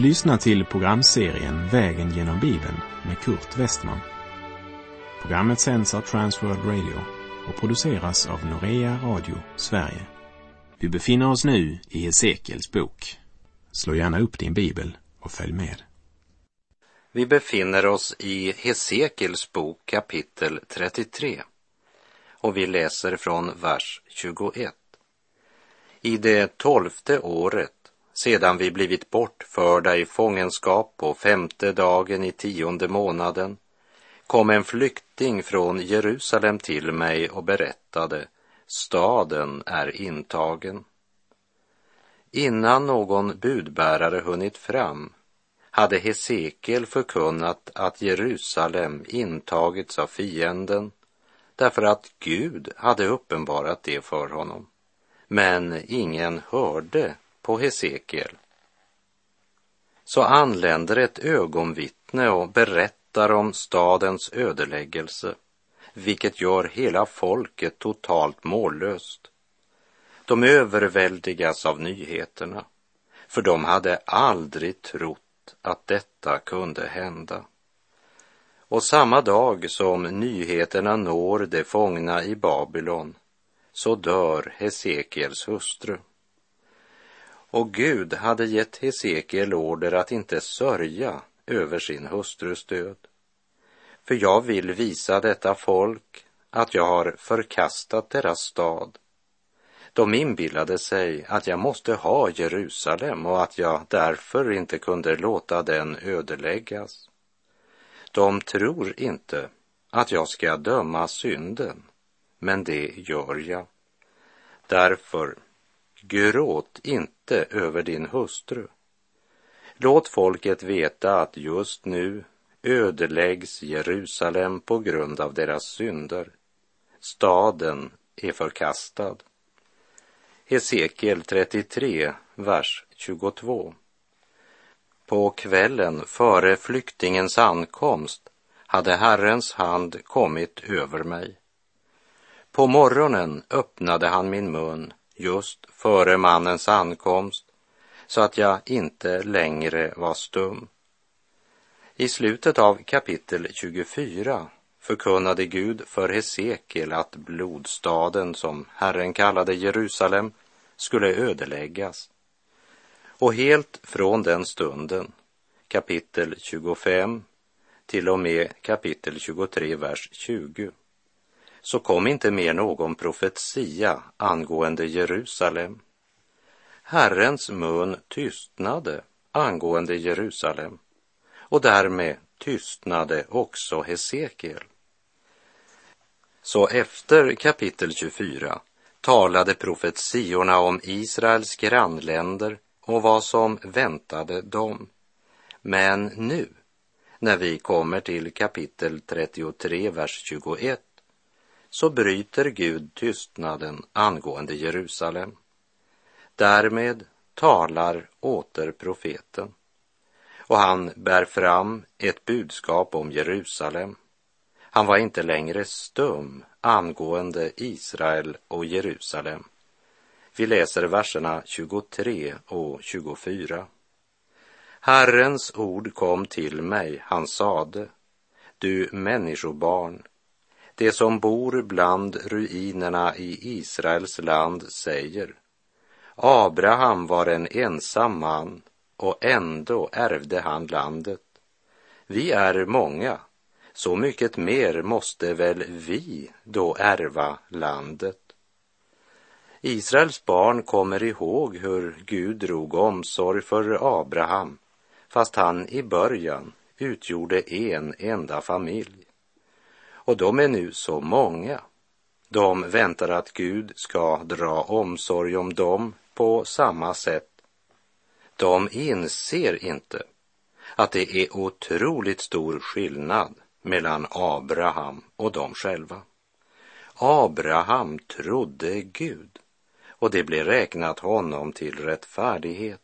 Du lyssnar till programserien Vägen genom Bibeln med Kurt Westman. Programmet sänds av Transworld Radio och produceras av Norea Radio Sverige. Vi befinner oss nu i Hesekiels bok. Slå gärna upp din bibel och följ med. Vi befinner oss i Hesekiels bok kapitel 33 och vi läser från vers 21. I det tolfte året sedan vi blivit bortförda i fångenskap på femte dagen i tionde månaden kom en flykting från Jerusalem till mig och berättade, staden är intagen. Innan någon budbärare hunnit fram hade Hesekiel förkunnat att Jerusalem intagits av fienden därför att Gud hade uppenbarat det för honom. Men ingen hörde på Hesekiel. Så anländer ett ögonvittne och berättar om stadens ödeläggelse, vilket gör hela folket totalt mållöst. De överväldigas av nyheterna, för de hade aldrig trott att detta kunde hända. Och samma dag som nyheterna når de fångna i Babylon så dör Hesekiels hustru. Och Gud hade gett Hesekiel order att inte sörja över sin hustrus död. För jag vill visa detta folk att jag har förkastat deras stad. De inbillade sig att jag måste ha Jerusalem och att jag därför inte kunde låta den ödeläggas. De tror inte att jag ska döma synden, men det gör jag. Därför Gråt inte över din hustru. Låt folket veta att just nu ödeläggs Jerusalem på grund av deras synder. Staden är förkastad. Hesekiel 33, vers 22. På kvällen före flyktingens ankomst hade Herrens hand kommit över mig. På morgonen öppnade han min mun just före mannens ankomst så att jag inte längre var stum. I slutet av kapitel 24 förkunnade Gud för Hesekiel att blodstaden som Herren kallade Jerusalem skulle ödeläggas. Och helt från den stunden, kapitel 25 till och med kapitel 23, vers 20, så kom inte mer någon profetia angående Jerusalem. Herrens mun tystnade angående Jerusalem och därmed tystnade också Hesekiel. Så efter kapitel 24 talade profetiorna om Israels grannländer och vad som väntade dem. Men nu, när vi kommer till kapitel 33, vers 21, så bryter Gud tystnaden angående Jerusalem. Därmed talar åter profeten och han bär fram ett budskap om Jerusalem. Han var inte längre stum angående Israel och Jerusalem. Vi läser verserna 23 och 24. Herrens ord kom till mig, han sade, du människobarn, de som bor bland ruinerna i Israels land säger Abraham var en ensam man och ändå ärvde han landet. Vi är många, så mycket mer måste väl vi då ärva landet. Israels barn kommer ihåg hur Gud drog omsorg för Abraham fast han i början utgjorde en enda familj. Och de är nu så många. De väntar att Gud ska dra omsorg om dem på samma sätt. De inser inte att det är otroligt stor skillnad mellan Abraham och dem själva. Abraham trodde Gud och det blev räknat honom till rättfärdighet.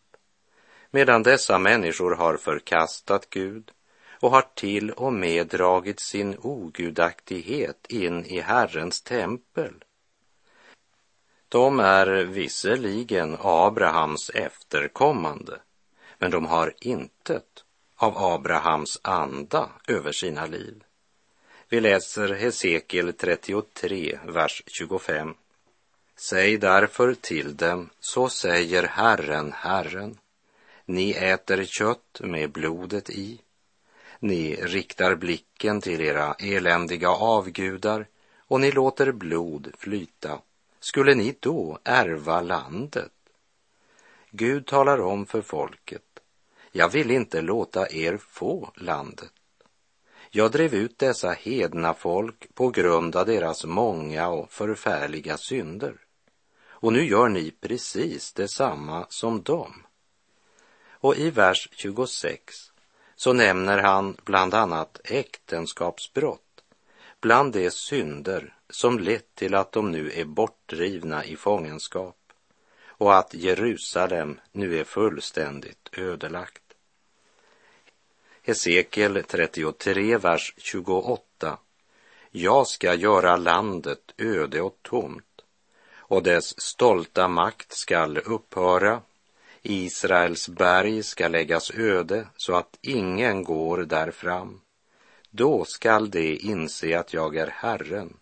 Medan dessa människor har förkastat Gud och har till och med dragit sin ogudaktighet in i Herrens tempel. De är visserligen Abrahams efterkommande, men de har intet av Abrahams anda över sina liv. Vi läser Hesekiel 33, vers 25. Säg därför till dem, så säger Herren, Herren. Ni äter kött med blodet i. Ni riktar blicken till era eländiga avgudar och ni låter blod flyta. Skulle ni då ärva landet? Gud talar om för folket, jag vill inte låta er få landet. Jag drev ut dessa hedna folk på grund av deras många och förfärliga synder. Och nu gör ni precis detsamma som dem. Och i vers 26 så nämner han bland annat äktenskapsbrott bland de synder som lett till att de nu är bortdrivna i fångenskap och att Jerusalem nu är fullständigt ödelagt. Hesekiel 33, vers 28. Jag ska göra landet öde och tomt och dess stolta makt skall upphöra. Israels berg ska läggas öde så att ingen går där fram. Då skall de inse att jag är Herren,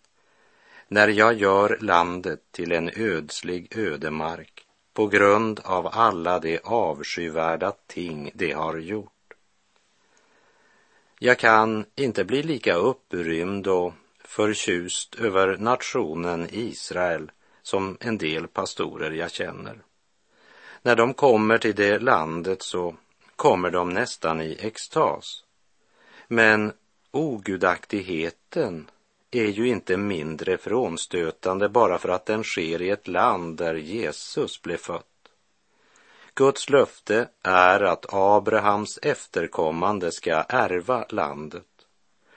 när jag gör landet till en ödslig ödemark på grund av alla de avskyvärda ting de har gjort. Jag kan inte bli lika upprymd och förtjust över nationen Israel som en del pastorer jag känner. När de kommer till det landet så kommer de nästan i extas. Men ogudaktigheten är ju inte mindre frånstötande bara för att den sker i ett land där Jesus blev född. Guds löfte är att Abrahams efterkommande ska ärva landet.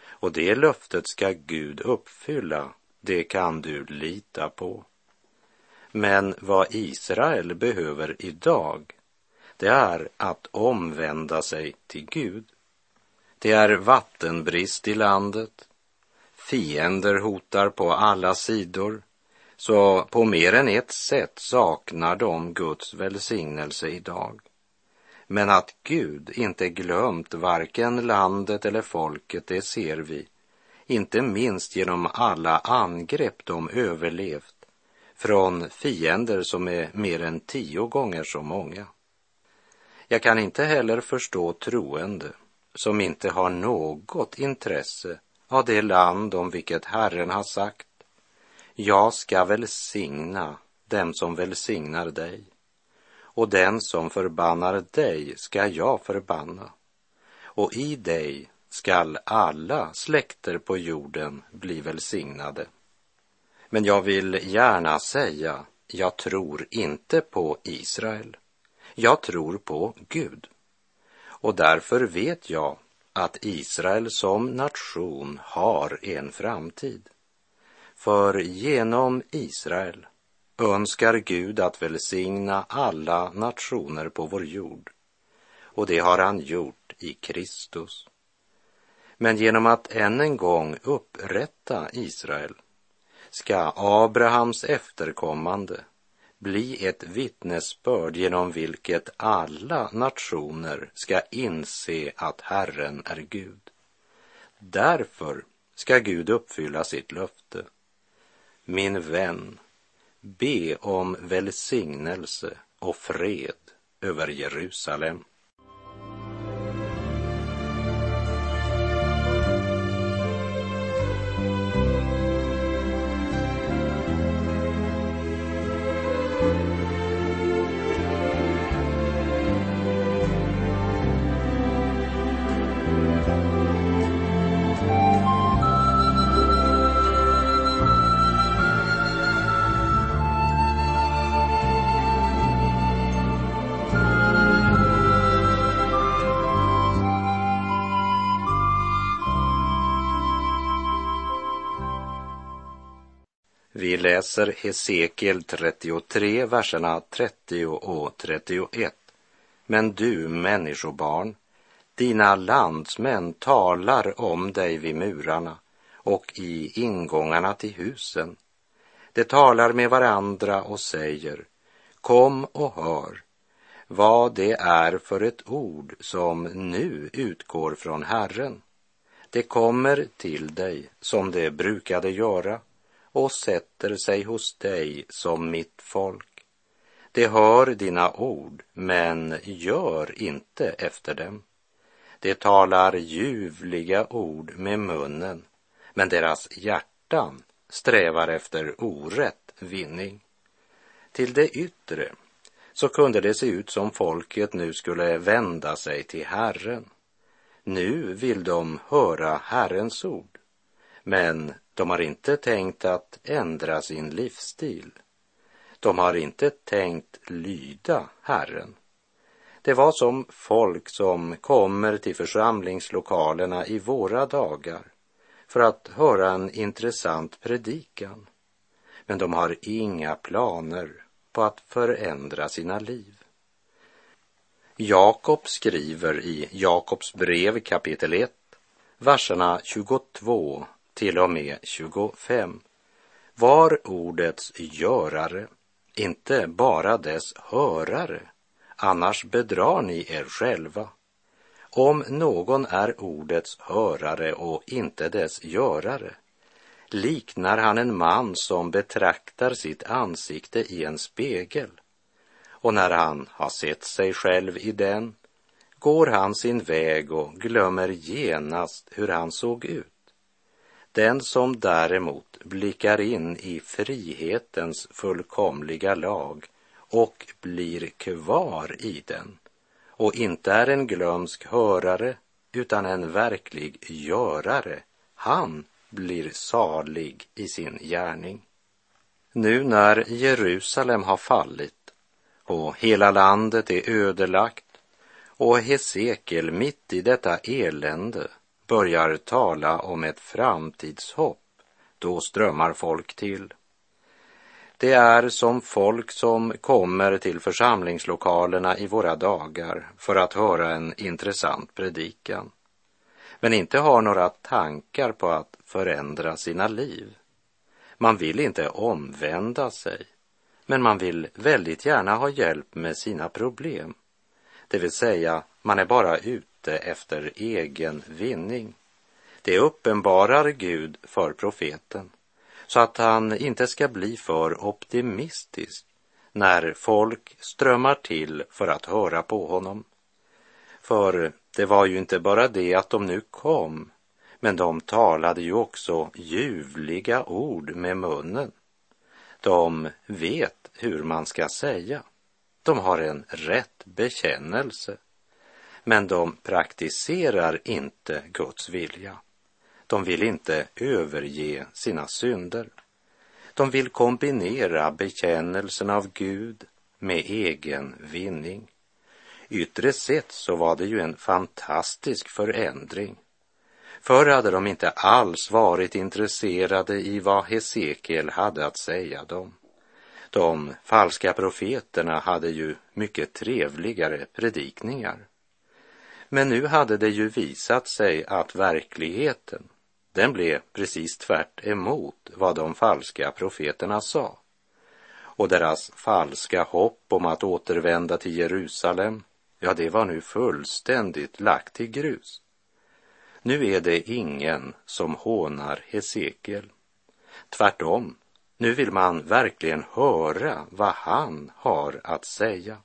Och det löftet ska Gud uppfylla, det kan du lita på. Men vad Israel behöver idag, det är att omvända sig till Gud. Det är vattenbrist i landet. Fiender hotar på alla sidor. Så på mer än ett sätt saknar de Guds välsignelse idag. Men att Gud inte glömt varken landet eller folket, det ser vi. Inte minst genom alla angrepp de överlevt från fiender som är mer än tio gånger så många. Jag kan inte heller förstå troende som inte har något intresse av det land om vilket Herren har sagt jag ska välsigna dem som välsignar dig och den som förbannar dig ska jag förbanna och i dig skall alla släkter på jorden bli välsignade. Men jag vill gärna säga, jag tror inte på Israel. Jag tror på Gud. Och därför vet jag att Israel som nation har en framtid. För genom Israel önskar Gud att välsigna alla nationer på vår jord. Och det har han gjort i Kristus. Men genom att än en gång upprätta Israel ska Abrahams efterkommande bli ett vittnesbörd genom vilket alla nationer ska inse att Herren är Gud. Därför ska Gud uppfylla sitt löfte min vän, be om välsignelse och fred över Jerusalem. Läser Hesekiel 33, verserna 30 och 31. Men du, människobarn, dina landsmän talar om dig vid murarna och i ingångarna till husen. De talar med varandra och säger, kom och hör, vad det är för ett ord som nu utgår från Herren. Det kommer till dig som det brukade göra och sätter sig hos dig som mitt folk. De hör dina ord, men gör inte efter dem. De talar ljuvliga ord med munnen, men deras hjärtan strävar efter orätt vinning. Till det yttre så kunde det se ut som folket nu skulle vända sig till Herren. Nu vill de höra Herrens ord, men de har inte tänkt att ändra sin livsstil. De har inte tänkt lyda Herren. Det var som folk som kommer till församlingslokalerna i våra dagar för att höra en intressant predikan. Men de har inga planer på att förändra sina liv. Jakob skriver i Jakobs brev kapitel 1, verserna 22 till och med 25. Var ordets görare, inte bara dess hörare, annars bedrar ni er själva. Om någon är ordets hörare och inte dess görare liknar han en man som betraktar sitt ansikte i en spegel och när han har sett sig själv i den går han sin väg och glömmer genast hur han såg ut. Den som däremot blickar in i frihetens fullkomliga lag och blir kvar i den och inte är en glömsk hörare utan en verklig görare, han blir salig i sin gärning. Nu när Jerusalem har fallit och hela landet är ödelagt och Hesekiel mitt i detta elände börjar tala om ett framtidshopp, då strömmar folk till. Det är som folk som kommer till församlingslokalerna i våra dagar för att höra en intressant predikan, men inte har några tankar på att förändra sina liv. Man vill inte omvända sig, men man vill väldigt gärna ha hjälp med sina problem. Det vill säga, man är bara ute efter egen vinning. Det uppenbarar Gud för profeten så att han inte ska bli för optimistisk när folk strömmar till för att höra på honom. För det var ju inte bara det att de nu kom, men de talade ju också ljuvliga ord med munnen. De vet hur man ska säga. De har en rätt bekännelse, men de praktiserar inte Guds vilja. De vill inte överge sina synder. De vill kombinera bekännelsen av Gud med egen vinning. Yttre sett så var det ju en fantastisk förändring. Förr hade de inte alls varit intresserade i vad Hesekiel hade att säga dem. De falska profeterna hade ju mycket trevligare predikningar. Men nu hade det ju visat sig att verkligheten den blev precis tvärt emot vad de falska profeterna sa. Och deras falska hopp om att återvända till Jerusalem, ja, det var nu fullständigt lagt till grus. Nu är det ingen som hånar Hesekiel. Tvärtom, nu vill man verkligen höra vad han har att säga.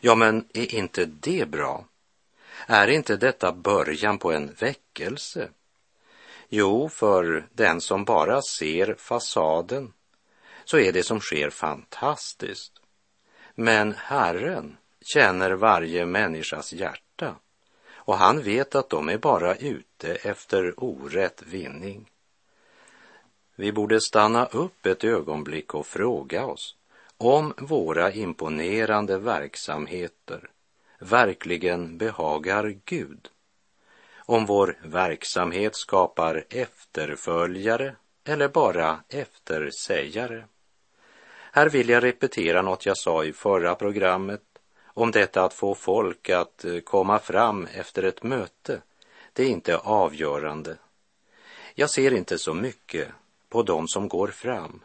Ja, men är inte det bra? Är inte detta början på en väckelse? Jo, för den som bara ser fasaden så är det som sker fantastiskt. Men Herren känner varje människas hjärta och han vet att de är bara ute efter orätt vinning. Vi borde stanna upp ett ögonblick och fråga oss om våra imponerande verksamheter verkligen behagar Gud. Om vår verksamhet skapar efterföljare eller bara eftersägare. Här vill jag repetera något jag sa i förra programmet om detta att få folk att eh, komma fram efter ett möte. Det är inte avgörande. Jag ser inte så mycket på dem som går fram.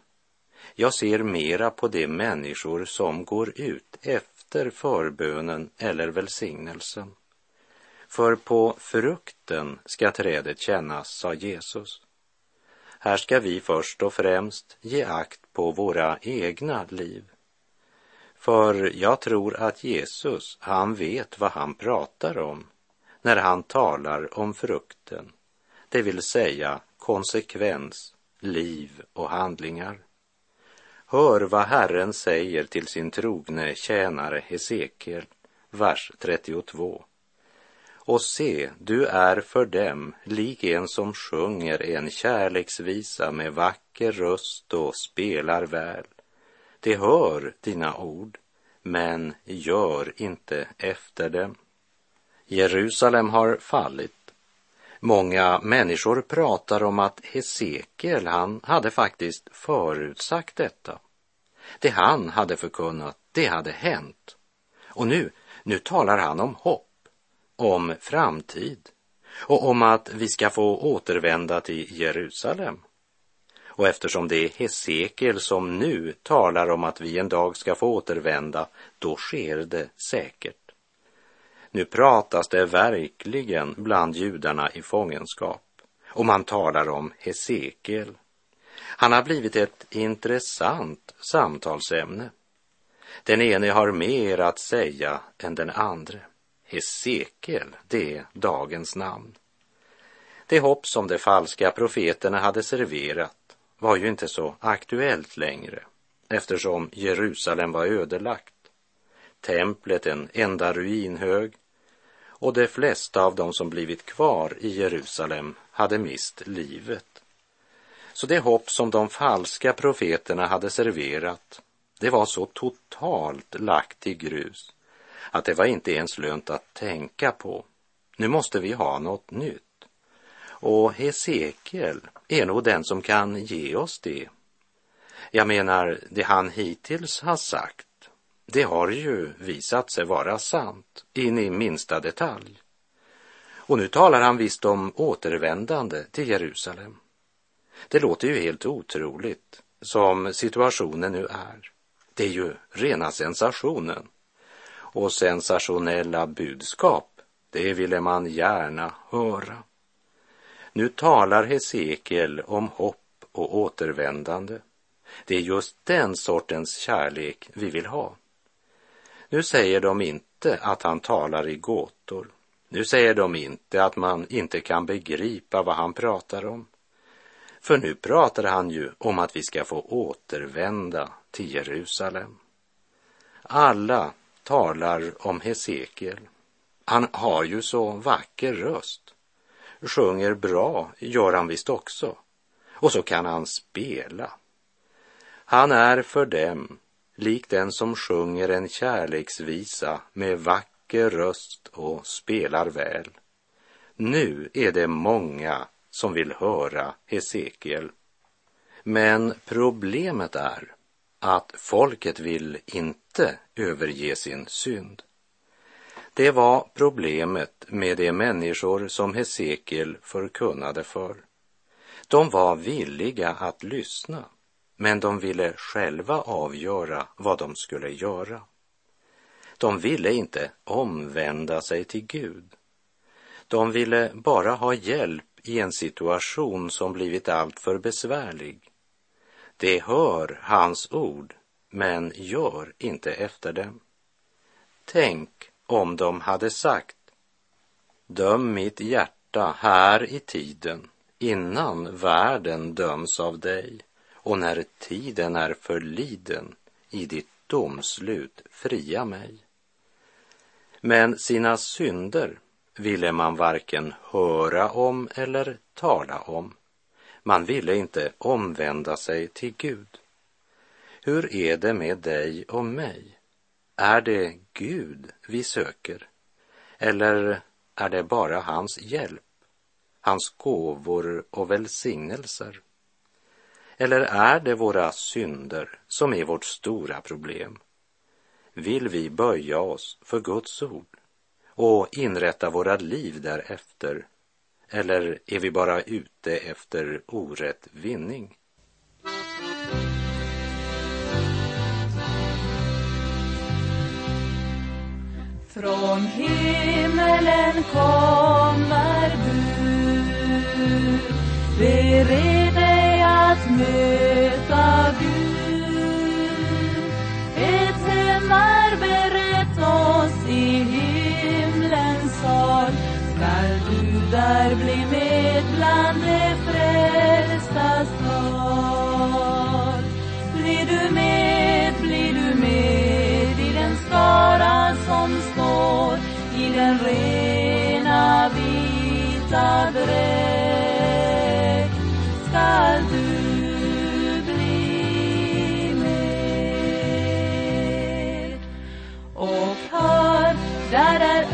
Jag ser mera på de människor som går ut efter förbönen eller välsignelsen. För på frukten ska trädet kännas, sa Jesus. Här ska vi först och främst ge akt på våra egna liv. För jag tror att Jesus, han vet vad han pratar om när han talar om frukten, det vill säga konsekvens, liv och handlingar. Hör vad Herren säger till sin trogne tjänare Hesekiel, vers 32. Och se, du är för dem lik en som sjunger en kärleksvisa med vacker röst och spelar väl. De hör dina ord, men gör inte efter dem. Jerusalem har fallit. Många människor pratar om att Hesekiel, han hade faktiskt förutsagt detta. Det han hade förkunnat, det hade hänt. Och nu, nu talar han om hopp, om framtid och om att vi ska få återvända till Jerusalem. Och eftersom det är Hesekiel som nu talar om att vi en dag ska få återvända, då sker det säkert. Nu pratas det verkligen bland judarna i fångenskap och man talar om Hesekiel. Han har blivit ett intressant samtalsämne. Den ene har mer att säga än den andre. Hesekiel, det är dagens namn. Det hopp som de falska profeterna hade serverat var ju inte så aktuellt längre eftersom Jerusalem var ödelagt. Templet en enda ruinhög och de flesta av dem som blivit kvar i Jerusalem hade mist livet. Så det hopp som de falska profeterna hade serverat, det var så totalt lagt i grus att det var inte ens lönt att tänka på. Nu måste vi ha något nytt. Och Hesekiel är nog den som kan ge oss det. Jag menar, det han hittills har sagt det har ju visat sig vara sant in i minsta detalj. Och nu talar han visst om återvändande till Jerusalem. Det låter ju helt otroligt som situationen nu är. Det är ju rena sensationen. Och sensationella budskap, det ville man gärna höra. Nu talar Hesekiel om hopp och återvändande. Det är just den sortens kärlek vi vill ha. Nu säger de inte att han talar i gåtor. Nu säger de inte att man inte kan begripa vad han pratar om. För nu pratar han ju om att vi ska få återvända till Jerusalem. Alla talar om Hesekiel. Han har ju så vacker röst. Sjunger bra, gör han visst också. Och så kan han spela. Han är för dem lik den som sjunger en kärleksvisa med vacker röst och spelar väl. Nu är det många som vill höra Hesekiel. Men problemet är att folket vill inte överge sin synd. Det var problemet med de människor som Hesekiel förkunnade för. De var villiga att lyssna men de ville själva avgöra vad de skulle göra. De ville inte omvända sig till Gud. De ville bara ha hjälp i en situation som blivit alltför besvärlig. De hör hans ord, men gör inte efter dem. Tänk om de hade sagt Döm mitt hjärta här i tiden innan världen döms av dig och när tiden är förliden i ditt domslut fria mig. Men sina synder ville man varken höra om eller tala om. Man ville inte omvända sig till Gud. Hur är det med dig och mig? Är det Gud vi söker? Eller är det bara hans hjälp, hans gåvor och välsignelser? Eller är det våra synder som är vårt stora problem? Vill vi böja oss för Guds ord och inrätta våra liv därefter? Eller är vi bara ute efter orätt vinning? Från himmelen kommer bud. Bered möta Gud. Ett hem är berett oss i himlens sal. Skall du där bli med bland de frälstas tal? Blir du med, blir du med i den skara som står i den rena vita dräkt skall du hör, där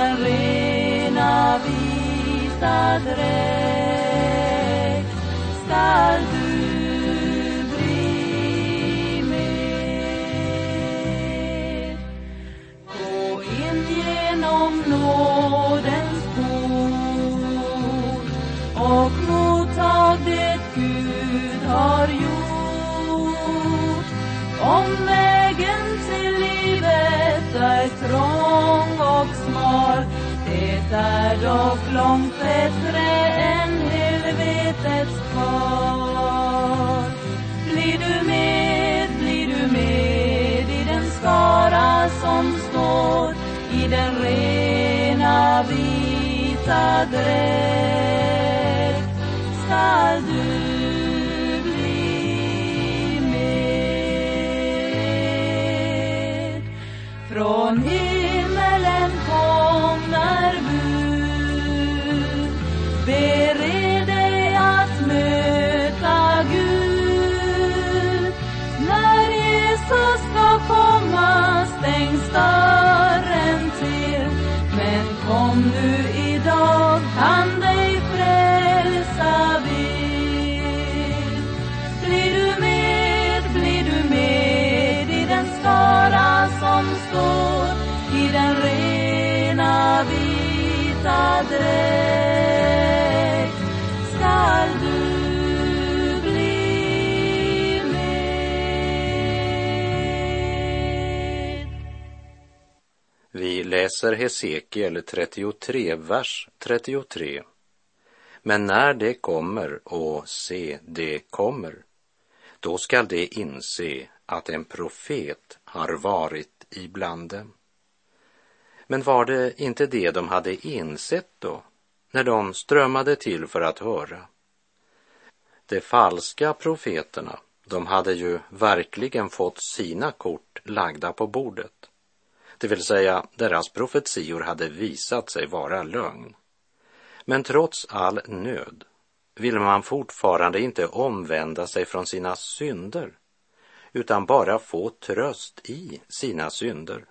Magdalena vista dreva. Det är dock långt bättre än helvetets kval. Blir du med, blir du med i den skara som står i den rena vita dräkt skall du bli med. Från står i den rena vita dräkt skall du bli med. Vi läser Hesekiel 33, vers 33. Men när det kommer, och se, det kommer, då skall de inse att en profet har varit ibland dem. Men var det inte det de hade insett då, när de strömmade till för att höra? De falska profeterna, de hade ju verkligen fått sina kort lagda på bordet. Det vill säga, deras profetior hade visat sig vara lögn. Men trots all nöd vill man fortfarande inte omvända sig från sina synder, utan bara få tröst i sina synder.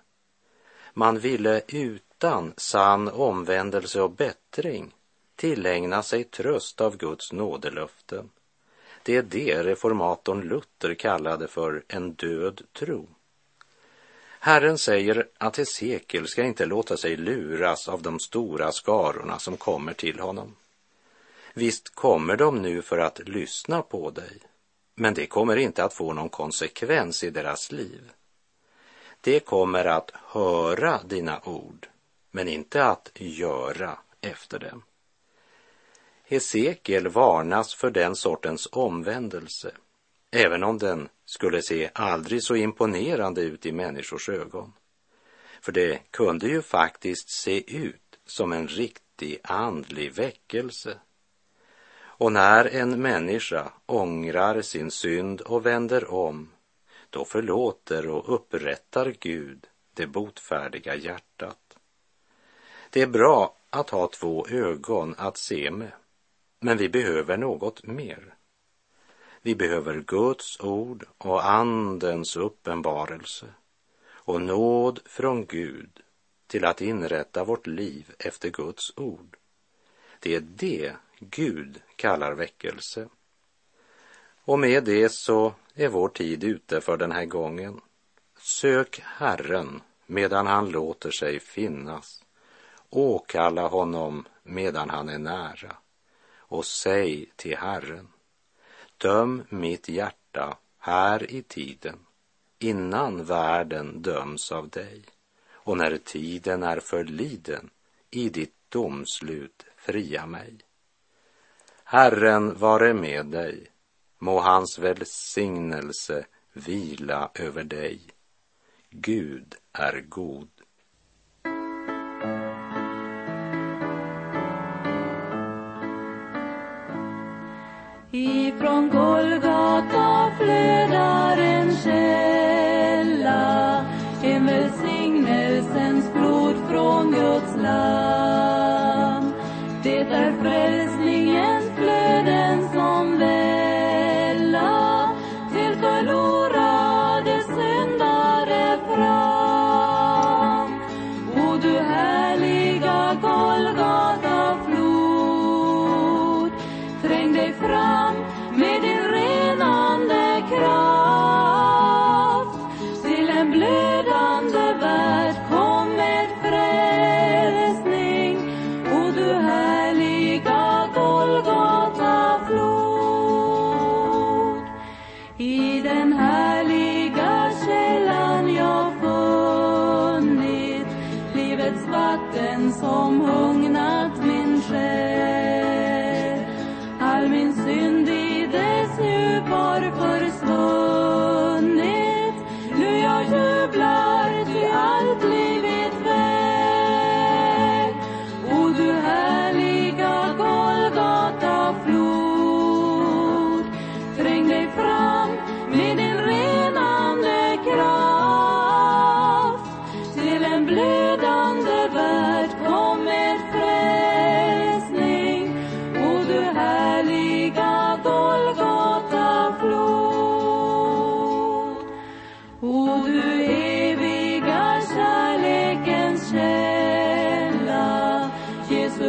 Man ville utan sann omvändelse och bättring tillägna sig tröst av Guds nådelöften. Det är det reformatorn Luther kallade för en död tro. Herren säger att Hesekiel ska inte låta sig luras av de stora skarorna som kommer till honom. Visst kommer de nu för att lyssna på dig, men det kommer inte att få någon konsekvens i deras liv. Det kommer att höra dina ord, men inte att göra efter dem. Hesekiel varnas för den sortens omvändelse, även om den skulle se aldrig så imponerande ut i människors ögon. För det kunde ju faktiskt se ut som en riktig andlig väckelse. Och när en människa ångrar sin synd och vänder om, då förlåter och upprättar Gud det botfärdiga hjärtat. Det är bra att ha två ögon att se med, men vi behöver något mer. Vi behöver Guds ord och Andens uppenbarelse och nåd från Gud till att inrätta vårt liv efter Guds ord. Det är det Gud kallar väckelse. Och med det så är vår tid ute för den här gången. Sök Herren medan han låter sig finnas. Åkalla honom medan han är nära och säg till Herren, döm mitt hjärta här i tiden innan världen döms av dig och när tiden är förliden i ditt domslut fria mig. Herren vare med dig, må hans välsignelse vila över dig. Gud är god. Ifrån Golgata flödar en källa, en välsignelsens blod från Guds land. Det är frälsning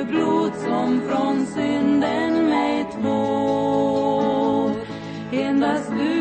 Jesu blod som från synden mig tvår. Endast du